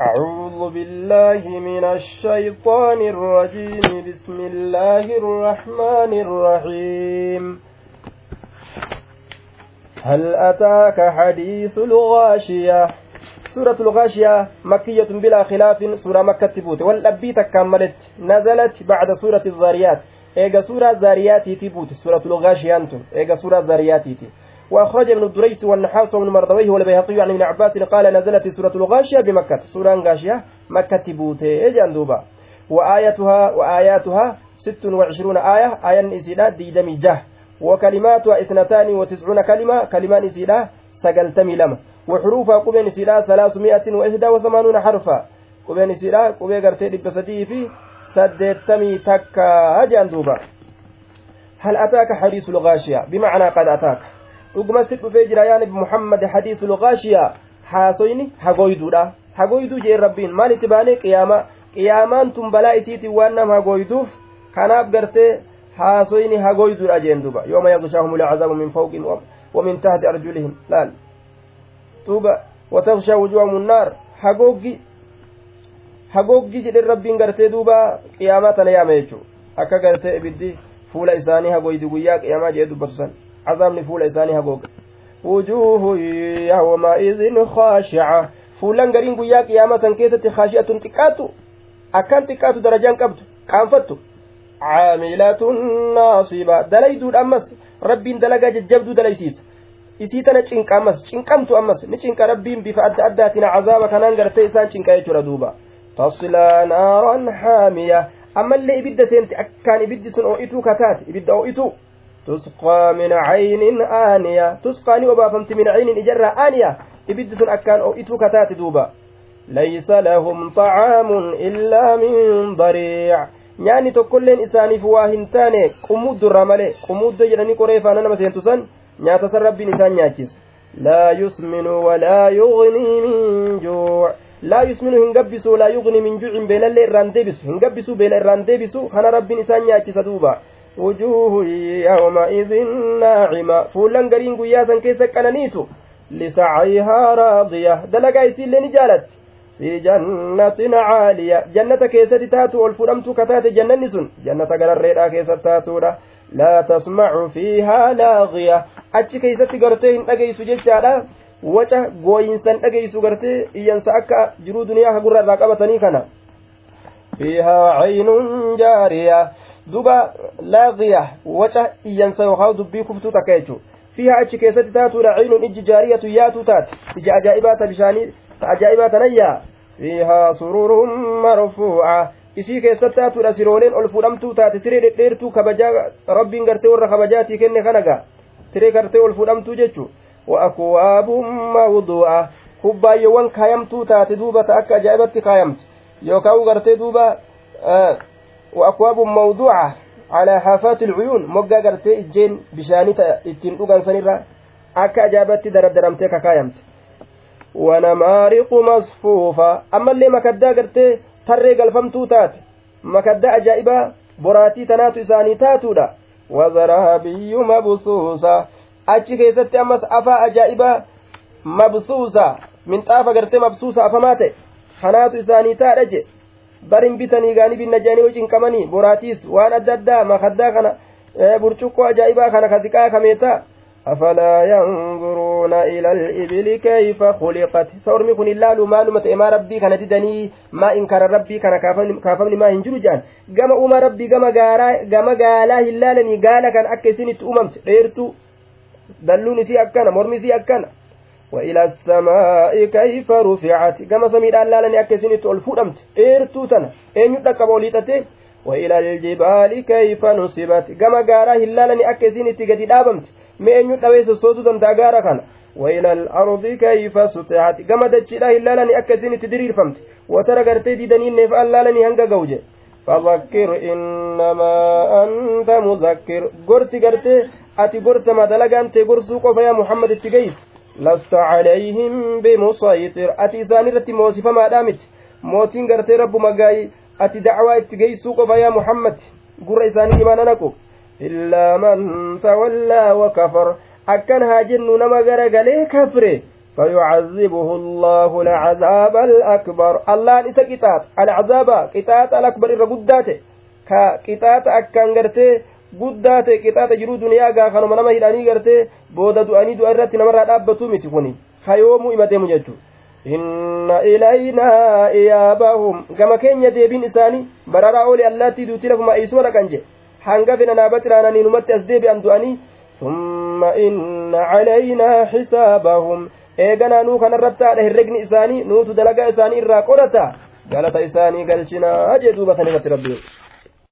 أعوذ بالله من الشيطان الرجيم. بسم الله الرحمن الرحيم. هل أتاك حديث الغاشية؟ سورة الغاشية مكية بلا خلاف سورة مكة تبوت. والأبي تكملت نزلت بعد سورة الذاريات. إيجا سورة الذاريات تبوت. سورة الغاشية أنتم. إيجا سورة الذاريات تبوت. وأخرج ابن الدريس والنحاس وابن مردويه والبيهقي عن ابن عباس قال نزلت سورة الغاشية بمكة. سورة غاشية مكة بوتي جندوبا وآياتها وآياتها ست وعشرون آية آية نسيلا ديدمي جه. وكلماتها اثنتان وتسعون كلمة كلمان نسيلا سقلتمي لما وحروفها قبين نسيلا ثلاثمائة وإحدى وثمانون حرفا. قبين نسيلا قبين قرتي لبسدي في سدتمي تكا. جندوبا هل أتاك حديث الغاشية؟ بمعنى قد أتاك. dhugumatti dhufee jira yaa nabi muhammad hadiisul qaashiyaa haasoyni hagoyduudha hagoyduu jeen rabbiin. Maal itti baanee qiyaama? Qiyaamaan tun balaa isiitiin waan nama hagoyduuf kanaaf gartee haasoyni hagoyduudha jeen duba yooma yagshaahum lcazaabu min fawqin wamin tahti arjulihim. Laal. Duuba watakshaa wujuhahum nnaar hagooggi hagooggi jedhen rabbiin gartee duuba qiyaamaa tana yaama jechuu. Akka gartee ibiddi fuula isaanii hagoydi guyyaa qiyaamaa jee dubbatu san عذابني فول إساني هبوك وجوه يومئذ خاشعة فولان قرين قيا قيامة كيسة خاشعة تكاتو أكان تكاتو درجان قبض كانفتو عاملة ناصبة دليدو أمس ربي دلقا ججبدو دليسيس isii tana cinqa ammas cinqamtu ammas ni cinqa rabbiin bifa adda addaatiin cazaaba kanaan gartee isaan cinqa jechuudha duuba taslaa naaran haamiya ammallee ibidda seenti akkaan ibiddi sun oo'ituu kataate ibidda oo'ituu تسقى من عين آنية تسقى ني وبافمت من عين إجرة آنية إبد أكان أو إتو كتات دوبا ليس لهم طعام إلا من ضريع nyaanni tokkolleen isaaniif waa hin taane qumuuddurraa malee qumuuddo jedhanii qoree faana nama seentu san nyaata san rabbiin isaan nyaachisa laa yusminu walaa yugnii min juuc laa yusminu hin gabbisu walaa yugnii min juucin beelallee irraan deebisu hin gabbisu beela irraan deebisu kana rabbiin isaan nyaachisa duuba وجوه يومئذ ناعمة. فولان قرين قياسا كيسا كنانيتو لسعيها راضية. دلقا يسيل نجالت في جنة عالية. جنة كيسة تاتو الفرمت كتات جنة سن جنة قرر كيسة تاتو لا تسمع فيها لاغية. أتش كيسة قرتين أجيس جيشالا waca gooyinsan dhageysu gartee iyyansa akka jiruu duniyaa hagurra irraa qabatanii kana fiihaa caynun jaariya duba laaqiya waca iyyansa yookaan dubbii kuftuu takka jechuudha. Fiiha achi keessatti taatuudha ciinuun ijji jaariyatu yaatu taate ija ajaa'ibaa ta bishaanii ta ajaa'ibaa tanayyaa fiihaa sururuun marfuuca. Isii keessatti taatuudha sirooleen ol fuudhamtuu taate. Siree dhedheertuu kabajaa rabbiin gartee warra kabajaatii kenne kanaga siree gartee ol fuudhamtuu jechuudha. Wa'akwaabun mawduuca. Kubbaayyoowwan kaayamtuu taate duuba ta akka ajaa'ibatti kaayamte yookaan gartee duuba وأكواب موضوعة على حافات العيون. مقا قرتي إجين بشاني إتين أغان سنرا أكا أجابت دردرمتي كايمت ونمارق مصفوفة. أما اللي مكدا قرتي تري قلفمتو مكدا أجائبا براتي تناتو إساني تاتودا. وزرابي مبثوثة achi keessatti ammas afaa ajaa'ibaa mabsuusa minxaafa gartee mabsuusa afamaa ta'e kanaatu isaanii taadha je barin bitanii gaanii binna jedhanii yoo cinqamanii boraatiis waan adda addaa makaddaa kana burcuqqoo ajaa'ibaa kana kasiqaa kameetaa أفلا ينظرون إلى الإبل كيف خلقت سورمي كن الله مالما تأما ربي كانت دني ما إنكر ربي كان كافمني ما هنجر جان قام أما ربي قام قارا قام قالا هلالني قالا كان أكسيني تؤممت غيرتو دلوني سي أكنا مرمي سي أكنا وإلى السماء كيف رفعت؟ كما سميد الله لن أكسين تقول فودمت. إيرتو تنا. إن يدك بوليتته وإلى الجبال كيف نصبت؟ كما غارا هلا لن أكسين تقدي دابمت. ما إن يدك صوت دنتا غارا كان. وإلى الأرض كيف سطحت؟ كما دجلا هلا لن أكسين تدرير فمت. وترى غرتي دي دنين نفع الله لن هنگا غوجه فذكر إنما أنت مذكر. قرتي قرتي. أتي قرت ما دلقان تي قرسوق فيا محمد التقيس. Bimusaytir ati isaan irratti moosifamaadha miti mootiin gartee rabbuma gaayi ati dacwaa itti geeysuu qofa yaa muhammad gurra isaanii imaana naqu illaa man tawallaa wakafar akkan haa jennu nama gara galee kafre فيعذبه الله العذاب الأكبر الله إذا قطات العذاب قطات الأكبر إذا قداته كقطات أكان قرتي guddaate qixaaxa jiruu duniyaa gaa kanuma nama hidhanii gartee booda du'anii du'a irratti namarraa dhaabbatu miti kuni. Kayoomuu ima deemu jechuu inna ilaynaa iyaabahum. Gama keenya deebiin isaanii bararaa ooli allaattii duutii lafuma eeysuma dhaqan je hanga fedha naabatti raananiinumatti as deebi'an du'anii summa inna calaynaa xisaabahum eeganaa nuu kanarratti haadha herregni isaanii nuutu dalagaa isaanii irraa qorata. Galata isaanii galchinaa jee duuba san irratti rabbi